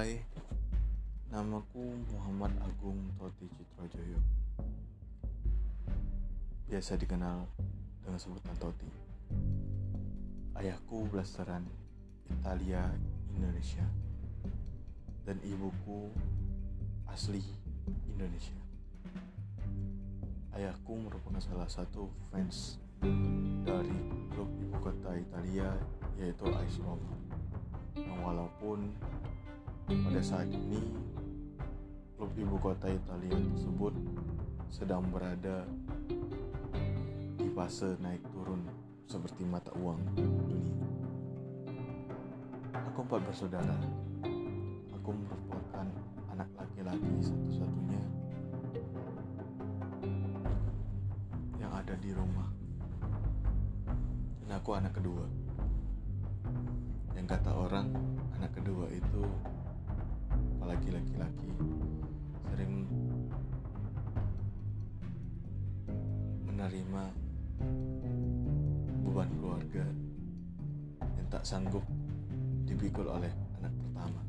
Hai, namaku Muhammad Agung Toti Citrojoyo. Biasa dikenal dengan sebutan Toti. Ayahku blasteran Italia Indonesia dan ibuku asli Indonesia. Ayahku merupakan salah satu fans dari klub ibu kota Italia yaitu AS Roma. Yang walaupun pada saat ini, klub ibu kota Italia tersebut sedang berada di fase naik turun seperti mata uang dunia. Aku empat bersaudara. Aku merupakan anak laki-laki satu-satunya yang ada di rumah. Dan aku anak kedua. Yang kata orang, anak kedua itu apalagi laki-laki sering menerima beban keluarga yang tak sanggup dipikul oleh anak pertama.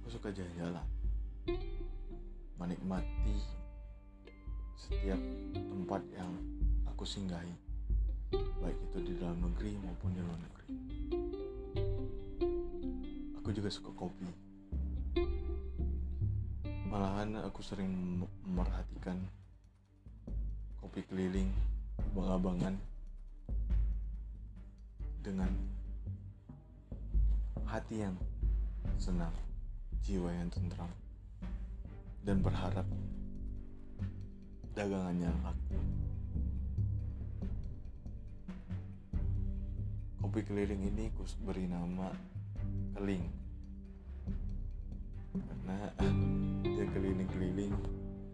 Aku suka jalan-jalan, menikmati setiap tempat yang aku singgahi, baik itu di dalam negeri maupun di luar negeri. Aku juga suka kopi. Malahan aku sering memperhatikan kopi keliling abang-abangan dengan hati yang senang, jiwa yang tentram, dan berharap dagangannya laku. Kopi keliling ini kus beri nama keling karena dia keliling-keliling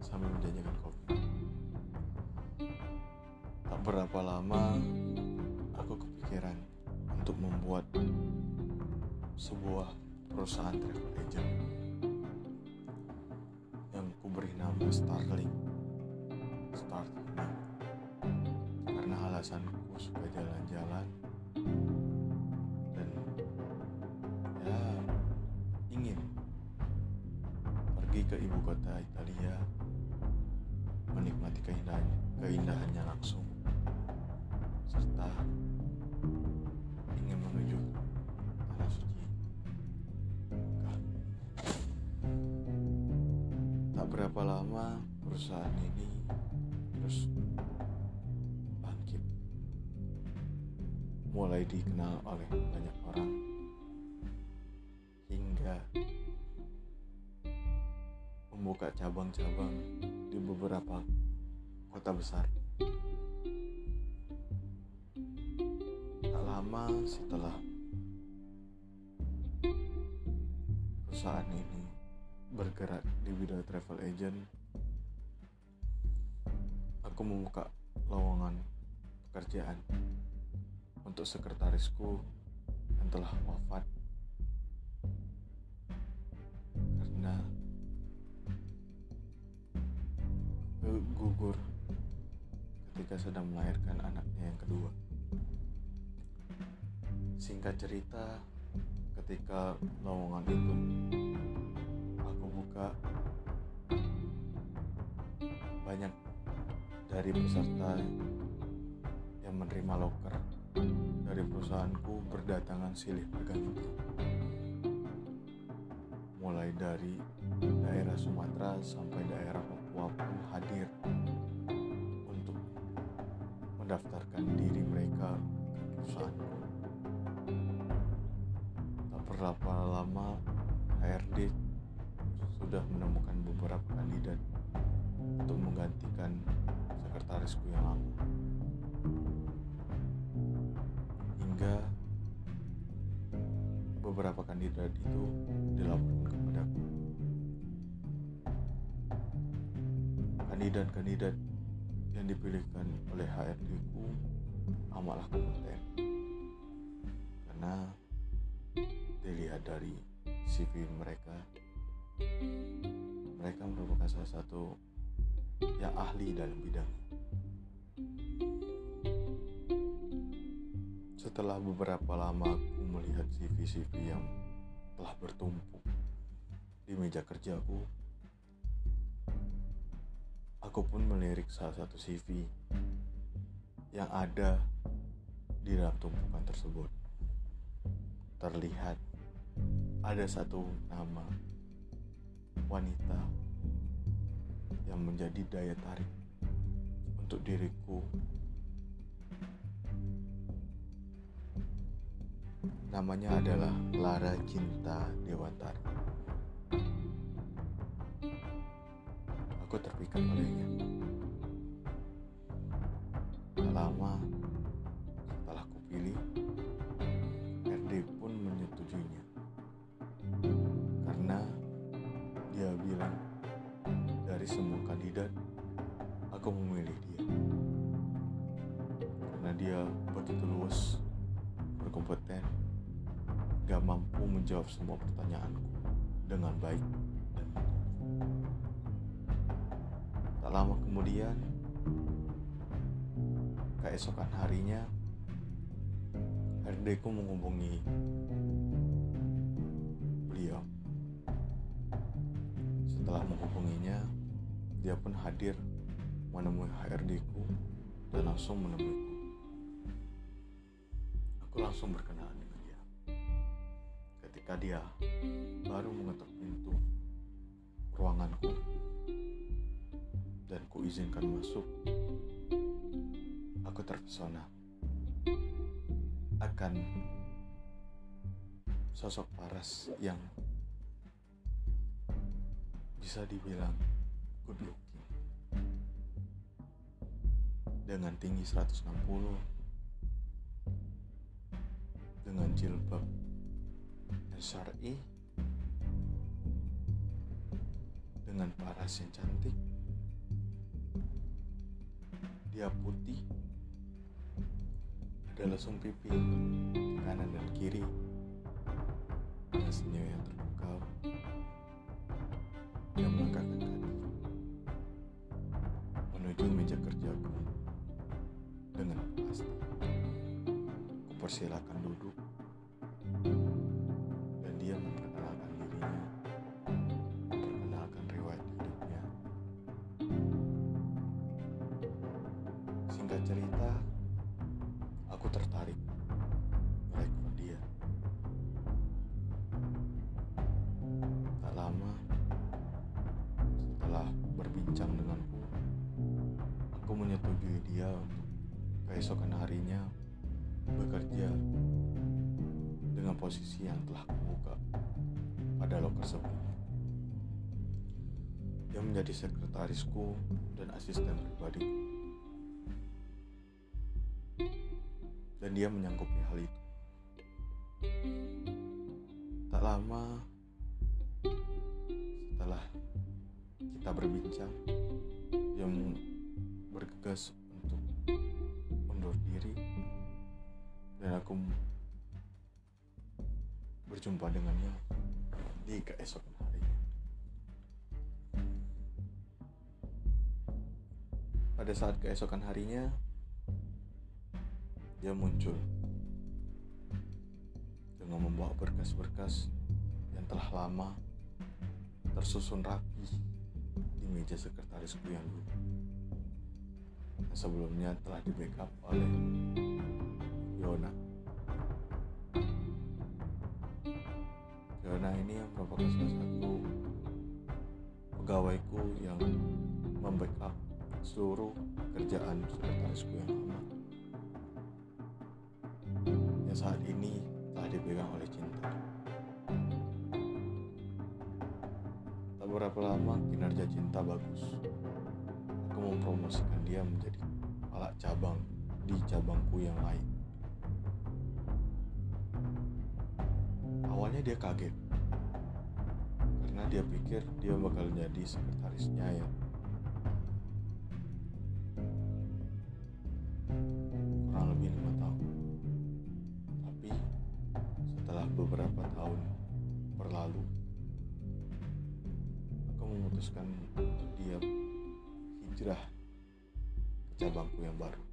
sambil menjajakan kopi. Tak berapa lama aku kepikiran untuk membuat sebuah perusahaan travel agent yang ku beri nama Starling. Starling karena alasanku suka jalan-jalan ya ingin pergi ke ibu kota Italia menikmati keindahan keindahannya langsung serta ingin menuju tanah suci Mekah. tak berapa lama perusahaan ini mulai dikenal oleh banyak orang hingga membuka cabang-cabang di beberapa kota besar. Tak lama setelah perusahaan ini bergerak di bidang travel agent, aku membuka lowongan pekerjaan untuk sekretarisku yang telah wafat karena gugur ketika sedang melahirkan anaknya yang kedua. Singkat cerita, ketika lowongan itu aku buka, banyak dari peserta yang menerima loker dari perusahaanku berdatangan silih berganti. Mulai dari daerah Sumatera sampai daerah Papua pun hadir untuk mendaftarkan diri mereka ke perusahaanku. Tak berapa lama HRD sudah menemukan beberapa kandidat untuk menggantikan sekretarisku yang lama. Kandidat itu dilaporkan kepadaku. Kandidat-kandidat yang dipilihkan oleh HRD ku amatlah kompeten karena dilihat dari CV mereka mereka merupakan salah satu yang ahli dalam bidang Setelah beberapa lama aku melihat CV-CV yang telah bertumpuk di meja kerjaku, aku pun melirik salah satu CV yang ada di dalam tumpukan tersebut. Terlihat ada satu nama wanita yang menjadi daya tarik untuk diriku. Namanya adalah Lara Cinta Dewantari. Aku terpikat olehnya. Lama setelah kupilih, RD pun menyetujuinya. Karena dia bilang dari semua kandidat, aku memilih dia. Karena dia begitu luas, berkompeten, gak mampu menjawab semua pertanyaanku dengan baik dan benar. Tak lama kemudian, keesokan harinya, RD ku menghubungi beliau. Setelah menghubunginya, dia pun hadir menemui HRD ku dan langsung menemuiku. Aku langsung dia. Ketika dia baru mengetuk pintu ruanganku dan ku izinkan masuk, aku terpesona. Akan sosok paras yang bisa dibilang good looking dengan tinggi 160 dengan jilbab syar'i dengan paras yang cantik. Dia putih ada lesung pipi kanan dan kiri. Dengan senyum yang terpukau dia melangkahkan kaki menuju meja kerjaku dengan pasti kupersilakan duduk dia untuk keesokan harinya bekerja dengan posisi yang telah kubuka pada loker sebelumnya. Dia menjadi sekretarisku dan asisten pribadiku. Dan dia menyanggupi hal itu. Tak lama setelah kita berbincang, bergegas untuk undur diri dan aku berjumpa dengannya di keesokan harinya. Pada saat keesokan harinya, dia muncul dengan membawa berkas-berkas yang telah lama tersusun rapi di meja sekretarisku yang dulu. Sebelumnya telah di backup oleh Yona. Yona ini yang merupakan salah satu pegawaiku yang membackup seluruh kerjaan sekretarisku yang lama. Yang saat ini telah dipegang oleh cinta. Tak berapa lama kinerja cinta bagus. Mempromosikan dia menjadi kepala cabang di cabangku yang lain. Awalnya dia kaget karena dia pikir dia bakal jadi sekretarisnya ya. Cabangku yang baru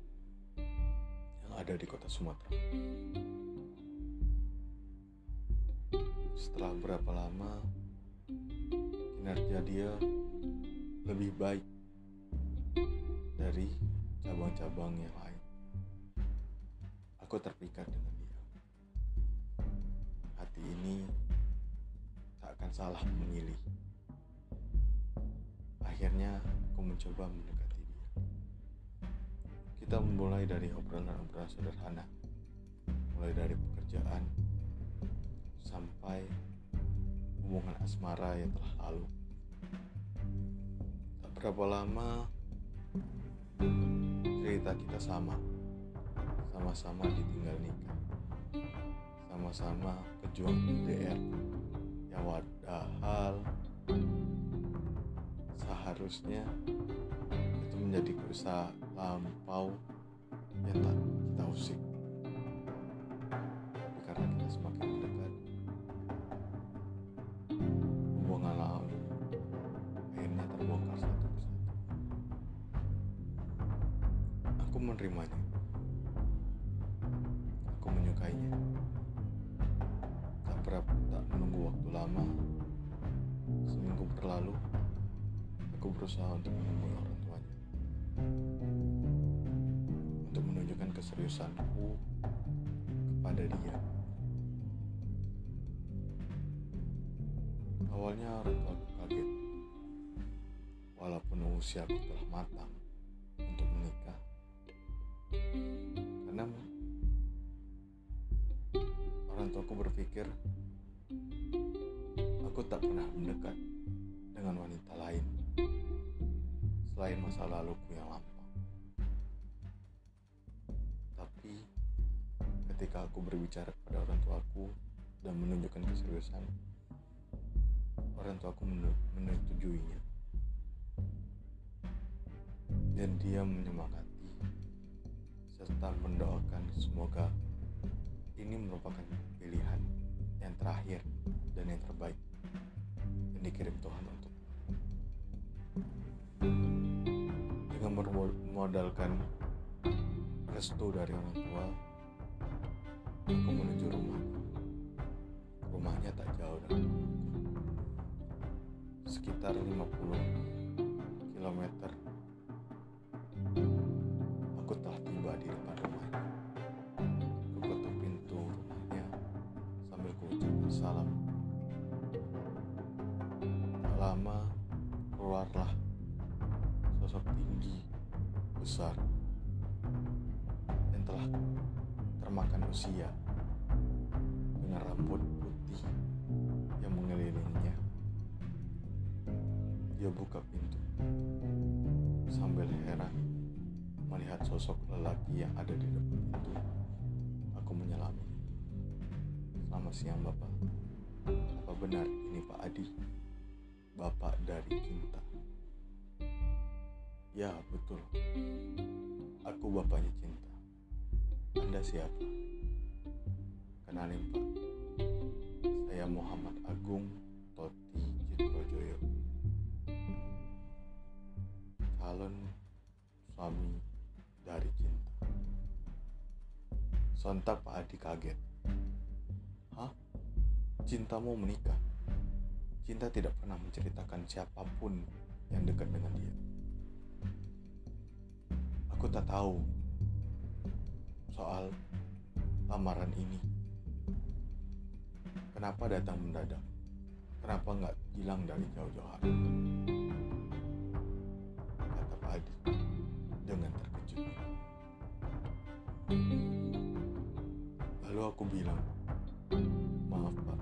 yang ada di kota Sumatera. Setelah berapa lama, kinerja dia lebih baik dari cabang-cabang yang lain. Aku terpikat dengan dia. Hati ini tak akan salah memilih. Akhirnya aku mencoba mendekati dia. Kita memulai dari obrolan-obrolan sederhana, mulai dari pekerjaan sampai hubungan asmara yang telah lalu. Tak berapa lama cerita kita sama, sama-sama ditinggal nikah, sama-sama pejuang LDR yang padahal seharusnya menjadi kisah lampau yang tak kita usik. Karena kita semakin mendekat, hubungan lalu akhirnya terbongkar satu persatu. Aku menerimanya. Aku menyukainya. Tak berapa tak menunggu waktu lama. Seminggu berlalu, aku berusaha untuk menemui orang. Untuk menunjukkan keseriusanku kepada dia. Awalnya orang tua aku kaget. Walaupun usiaku telah matang untuk menikah. Karena orang tuaku berpikir aku tak pernah mendekat dengan wanita lain selain masa laluku ketika aku berbicara kepada orang tuaku dan menunjukkan keseriusan, orang tuaku men- menyetujuinya. Dan dia menyemangati serta mendoakan semoga ini merupakan pilihan yang terakhir dan yang terbaik yang dikirim Tuhan untuk dengan bermodalkan restu dari orang tua aku menuju rumah. Rumahnya tak jauh dari sekitar 50 km aku telah tiba di depan rumahnya. Aku ketuk pintu rumahnya sambil kuucapkan salam. Tak lama keluarlah sosok tinggi besar yang telah termakan usia dengan rambut putih yang mengelilinginya dia buka pintu sambil heran melihat sosok lelaki yang ada di depan pintu. Aku menyelami. Selamat siang bapak. Apa benar ini Pak Adi? Bapak dari cinta ya betul. Aku bapaknya cinta anda siapa? Kenalin pak. Saya Muhammad Agung Toti Citrojoyo calon suami dari cinta. Sontak Pak Adi kaget. Hah? Cintamu menikah? Cinta tidak pernah menceritakan siapa pun yang dekat dengan dia. Aku tak tahu soal lamaran ini. Kenapa datang mendadak? Kenapa nggak hilang dari jauh-jauh hari? Kata Pak Adi dengan terkejut. Lalu aku bilang maaf Pak.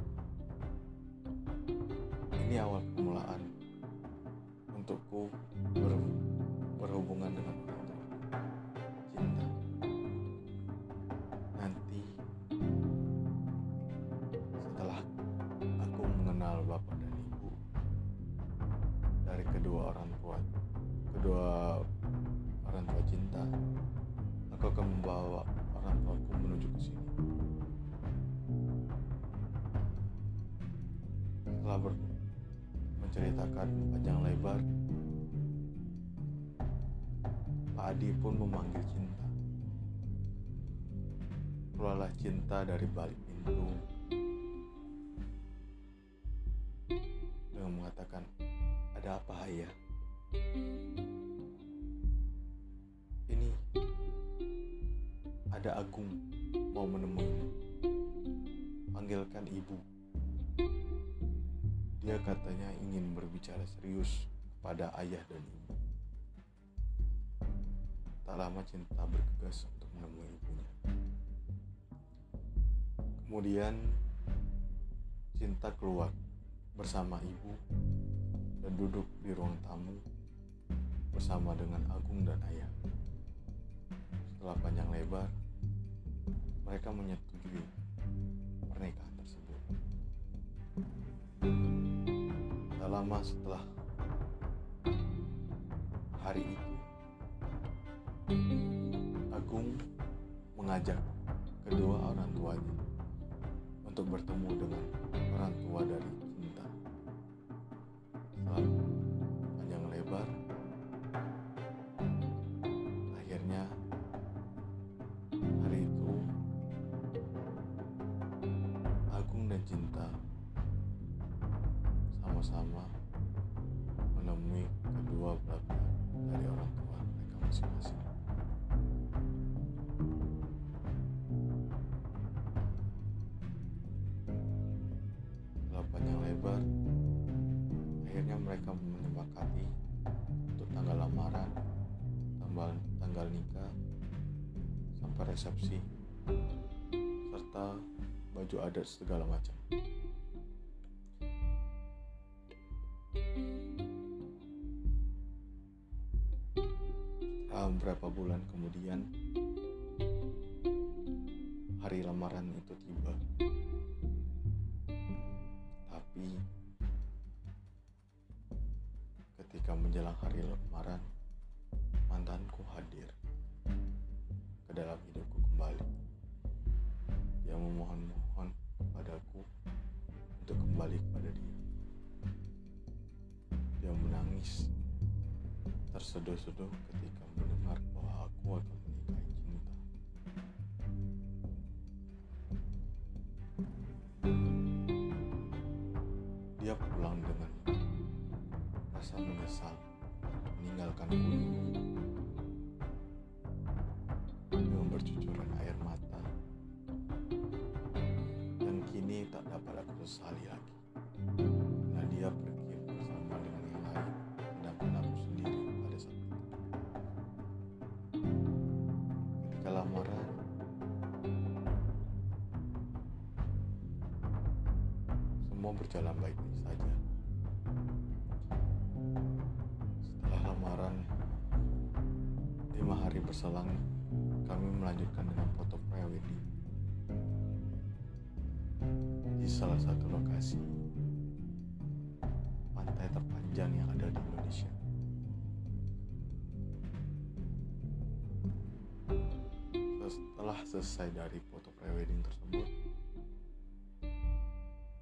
Ini awal permulaan untukku Memanggil cinta keluarlah cinta dari balik pintu dengan mengatakan, "Ada apa, ayah?" Ini ada Agung mau menemuimu. Panggilkan ibu. Dia katanya ingin berbicara serius kepada ayah dan ibu. Tak lama cinta bergegas untuk menemui ibunya. Kemudian cinta keluar bersama ibu dan duduk di ruang tamu bersama dengan Agung dan ayah. Setelah panjang lebar, mereka menyetujui pernikahan tersebut. Tak lama setelah hari itu, Agung mengajak kedua orang tuanya untuk bertemu dengan orang tua dari baju adat segala macam. Setelah beberapa bulan kemudian, hari lamaran itu tiba. Tapi ketika menjelang hari lamaran, mantanku hadir ke dalam hidupku kembali. Dia untuk kembali kepada dia. Dia menangis terseduh-seduh ketika mendengar bahwa aku akan menikahi cinta. Dia pulang dengan rasa menyesal meninggalkan dapat aku sesali lagi. Karena dia pergi bersama dengan yang lain sedangkan aku sendiri pada saat itu. Ketika lamaran semua berjalan baik-baik saja. Setelah lamaran lima hari berselang kami melanjutkan dengan foto pre-wedding di salah satu lokasi pantai terpanjang yang ada di Indonesia. Setelah selesai dari foto pre-wedding tersebut,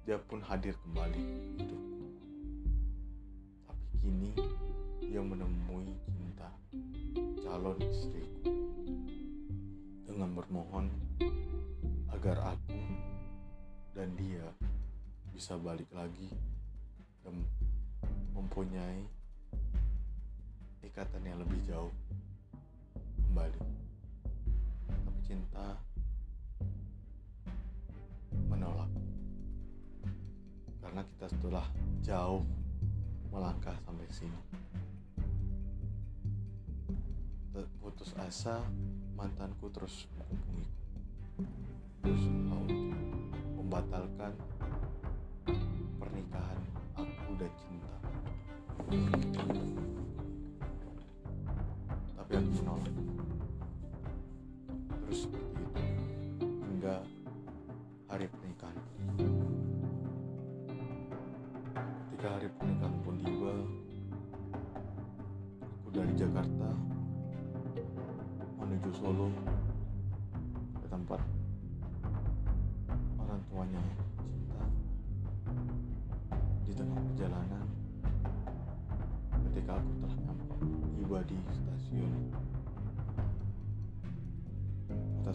dia pun hadir kembali. Tapi kini dia menemui cinta calon istriku dengan bermohon dan dia bisa balik lagi dan mempunyai ikatan yang lebih jauh kembali. Tapi cinta menolak karena kita setelah jauh melangkah sampai sini. Putus asa, mantanku terus menghubungiku. Untuk membatalkan pernikahan aku dan cinta.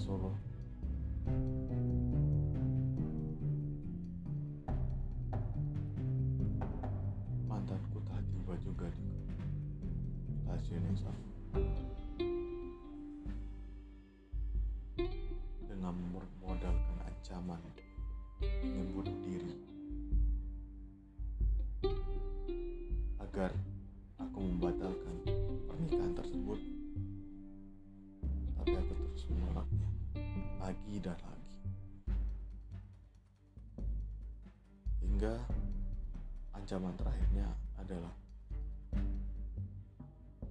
Solo ancaman terakhirnya adalah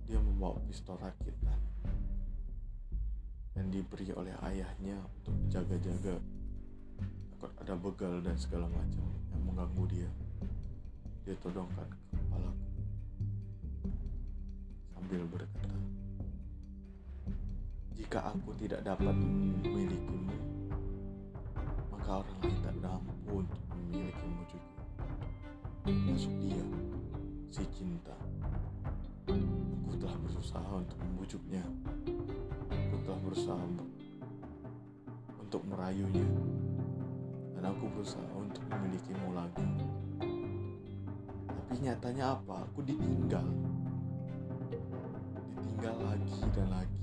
dia membawa pistol rakitan yang diberi oleh ayahnya untuk jaga-jaga takut ada begal dan segala macam yang mengganggu dia. Dia todongkan ke kepalaku sambil berkata jika aku tidak dapat memilikimu maka orang lain termasuk dia. Si cinta. Aku telah berusaha untuk membujuknya. Aku telah berusaha untuk merayunya. Dan aku berusaha untuk memilikimu lagi. Tapi nyatanya apa? Aku ditinggal. Ditinggal lagi dan lagi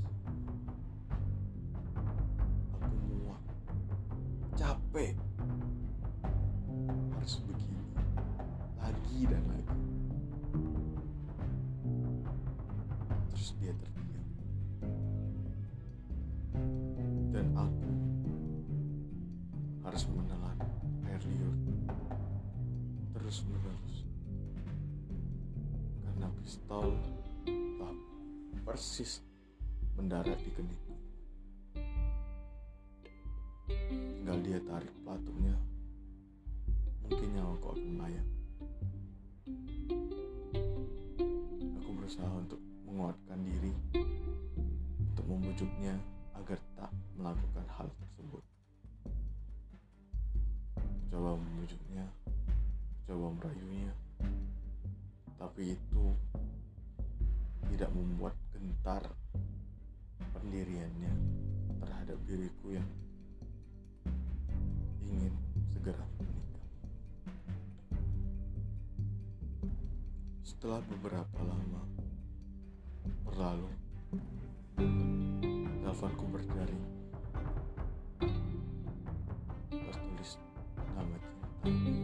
tinggal dia tarik pelatungnya mungkin nyawaku akan melayang aku berusaha untuk menguatkan diri untuk membujuknya agar tak melakukan hal tersebut. Coba membujuknya coba merayunya. Tapi itu tidak membuat gentar pendiriannya terhadap diriku yang Setelah beberapa lama berlalu, teleponku berdering. Tertulis nama cinta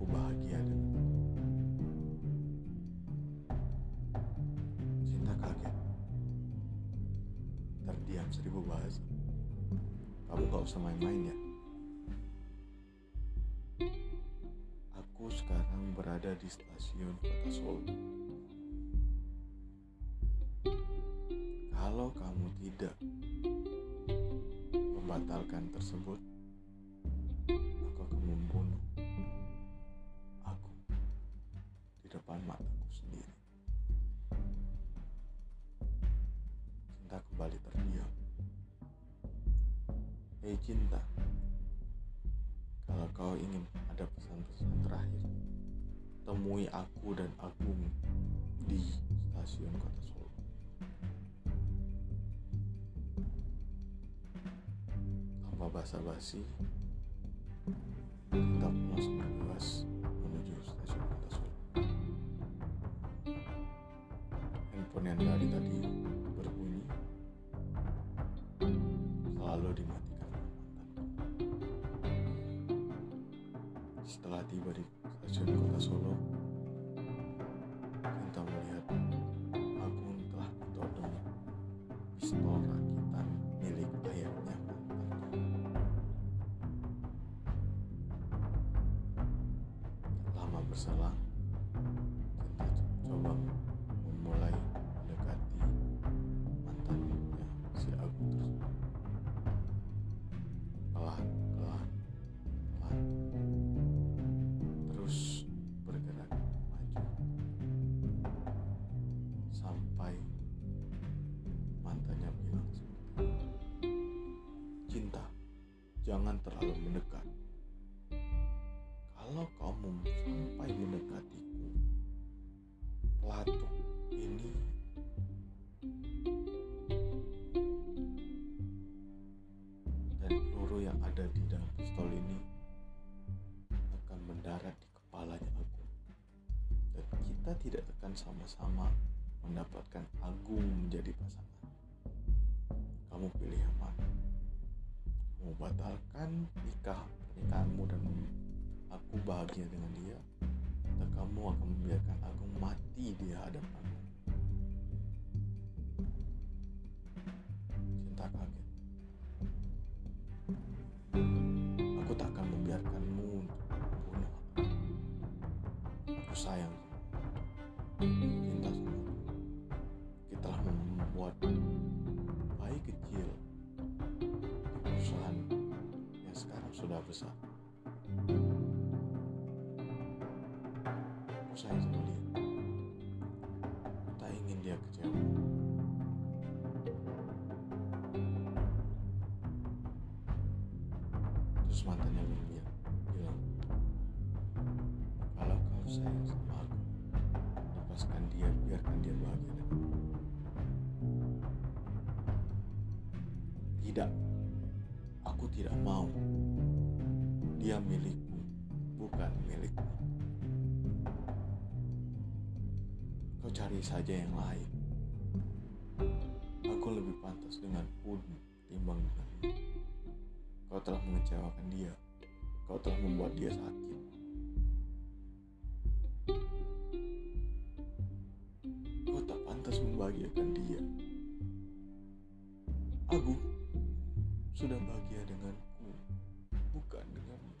aku bahagia denganmu. Cinta kaget. Terdiam seribu bahasa. Kamu gak usah main-main ya. Aku sekarang berada di stasiun kota Solo. Kalau kamu tidak membatalkan tersebut, depan mataku sendiri. Cinta kembali terdiam. Hei cinta, kalau kau ingin ada pesan-pesan terakhir, temui aku dan Agung di stasiun kota Solo. Tanpa basa-basi, kita pun langsung coba memulai mendekati mantannya si Agung tersebut. Pelan, pelan, pelan. Terus bergerak maju sampai mantannya bilang seperti cinta jangan terlalu mendekat. tidak akan sama-sama mendapatkan agung menjadi pasangan. Kamu pilih yang mana? Kamu batalkan nikah pernikahanmu dan aku bahagia dengan dia, atau kamu akan membiarkan Agung mati di hadapanmu? Cari saja yang lain. Aku lebih pantas dengan pun timbang denganmu. Kau telah mengecewakan dia. Kau telah membuat dia sakit. Kau tak pantas membahagiakan dia. Aku sudah bahagia denganku, bukan denganmu.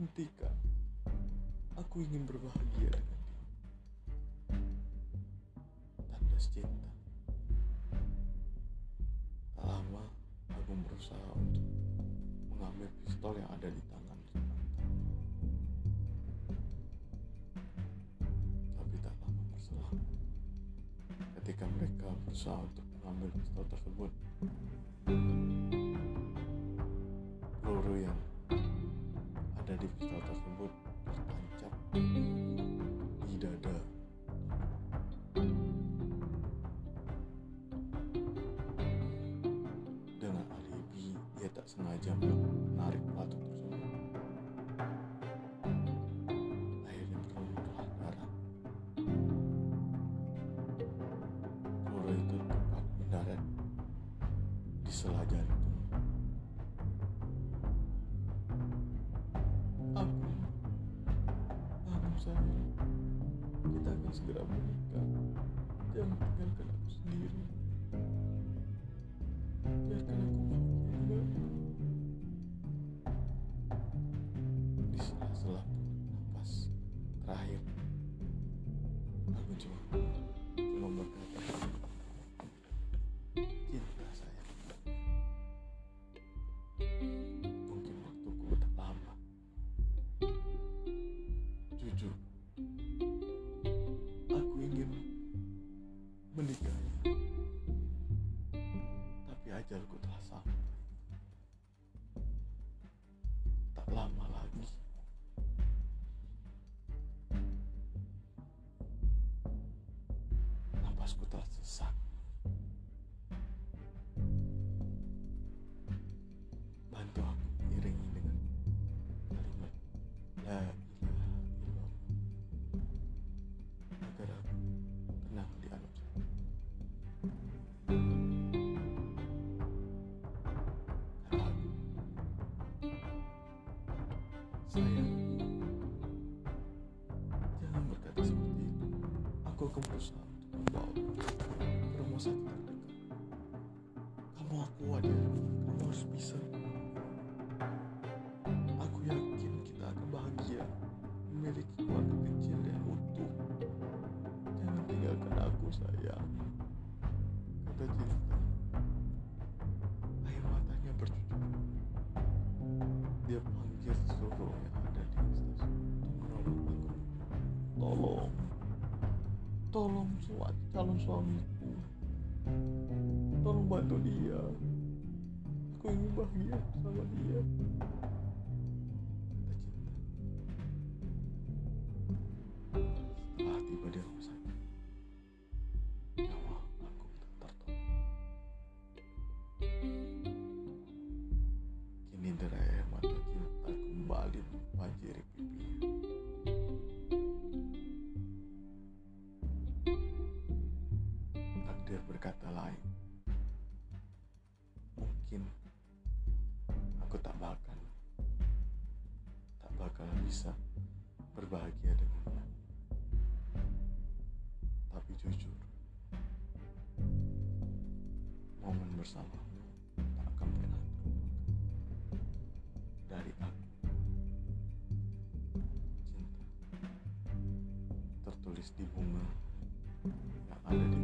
Hentikan. Aku ingin berbahagia. ada di tangan kita. Tapi tak lama berselang, ketika mereka berusaha untuk mengambil pistol tersebut, peluru yang ada di pistol tersebut tertancap di dada को. tolong calon suamiku. Tolong bantu dia. Aku ingin bahagia sama dia. bersama. Tak akan pernah terlupakan dari aku. Cinta. Tertulis di bunga yang ada di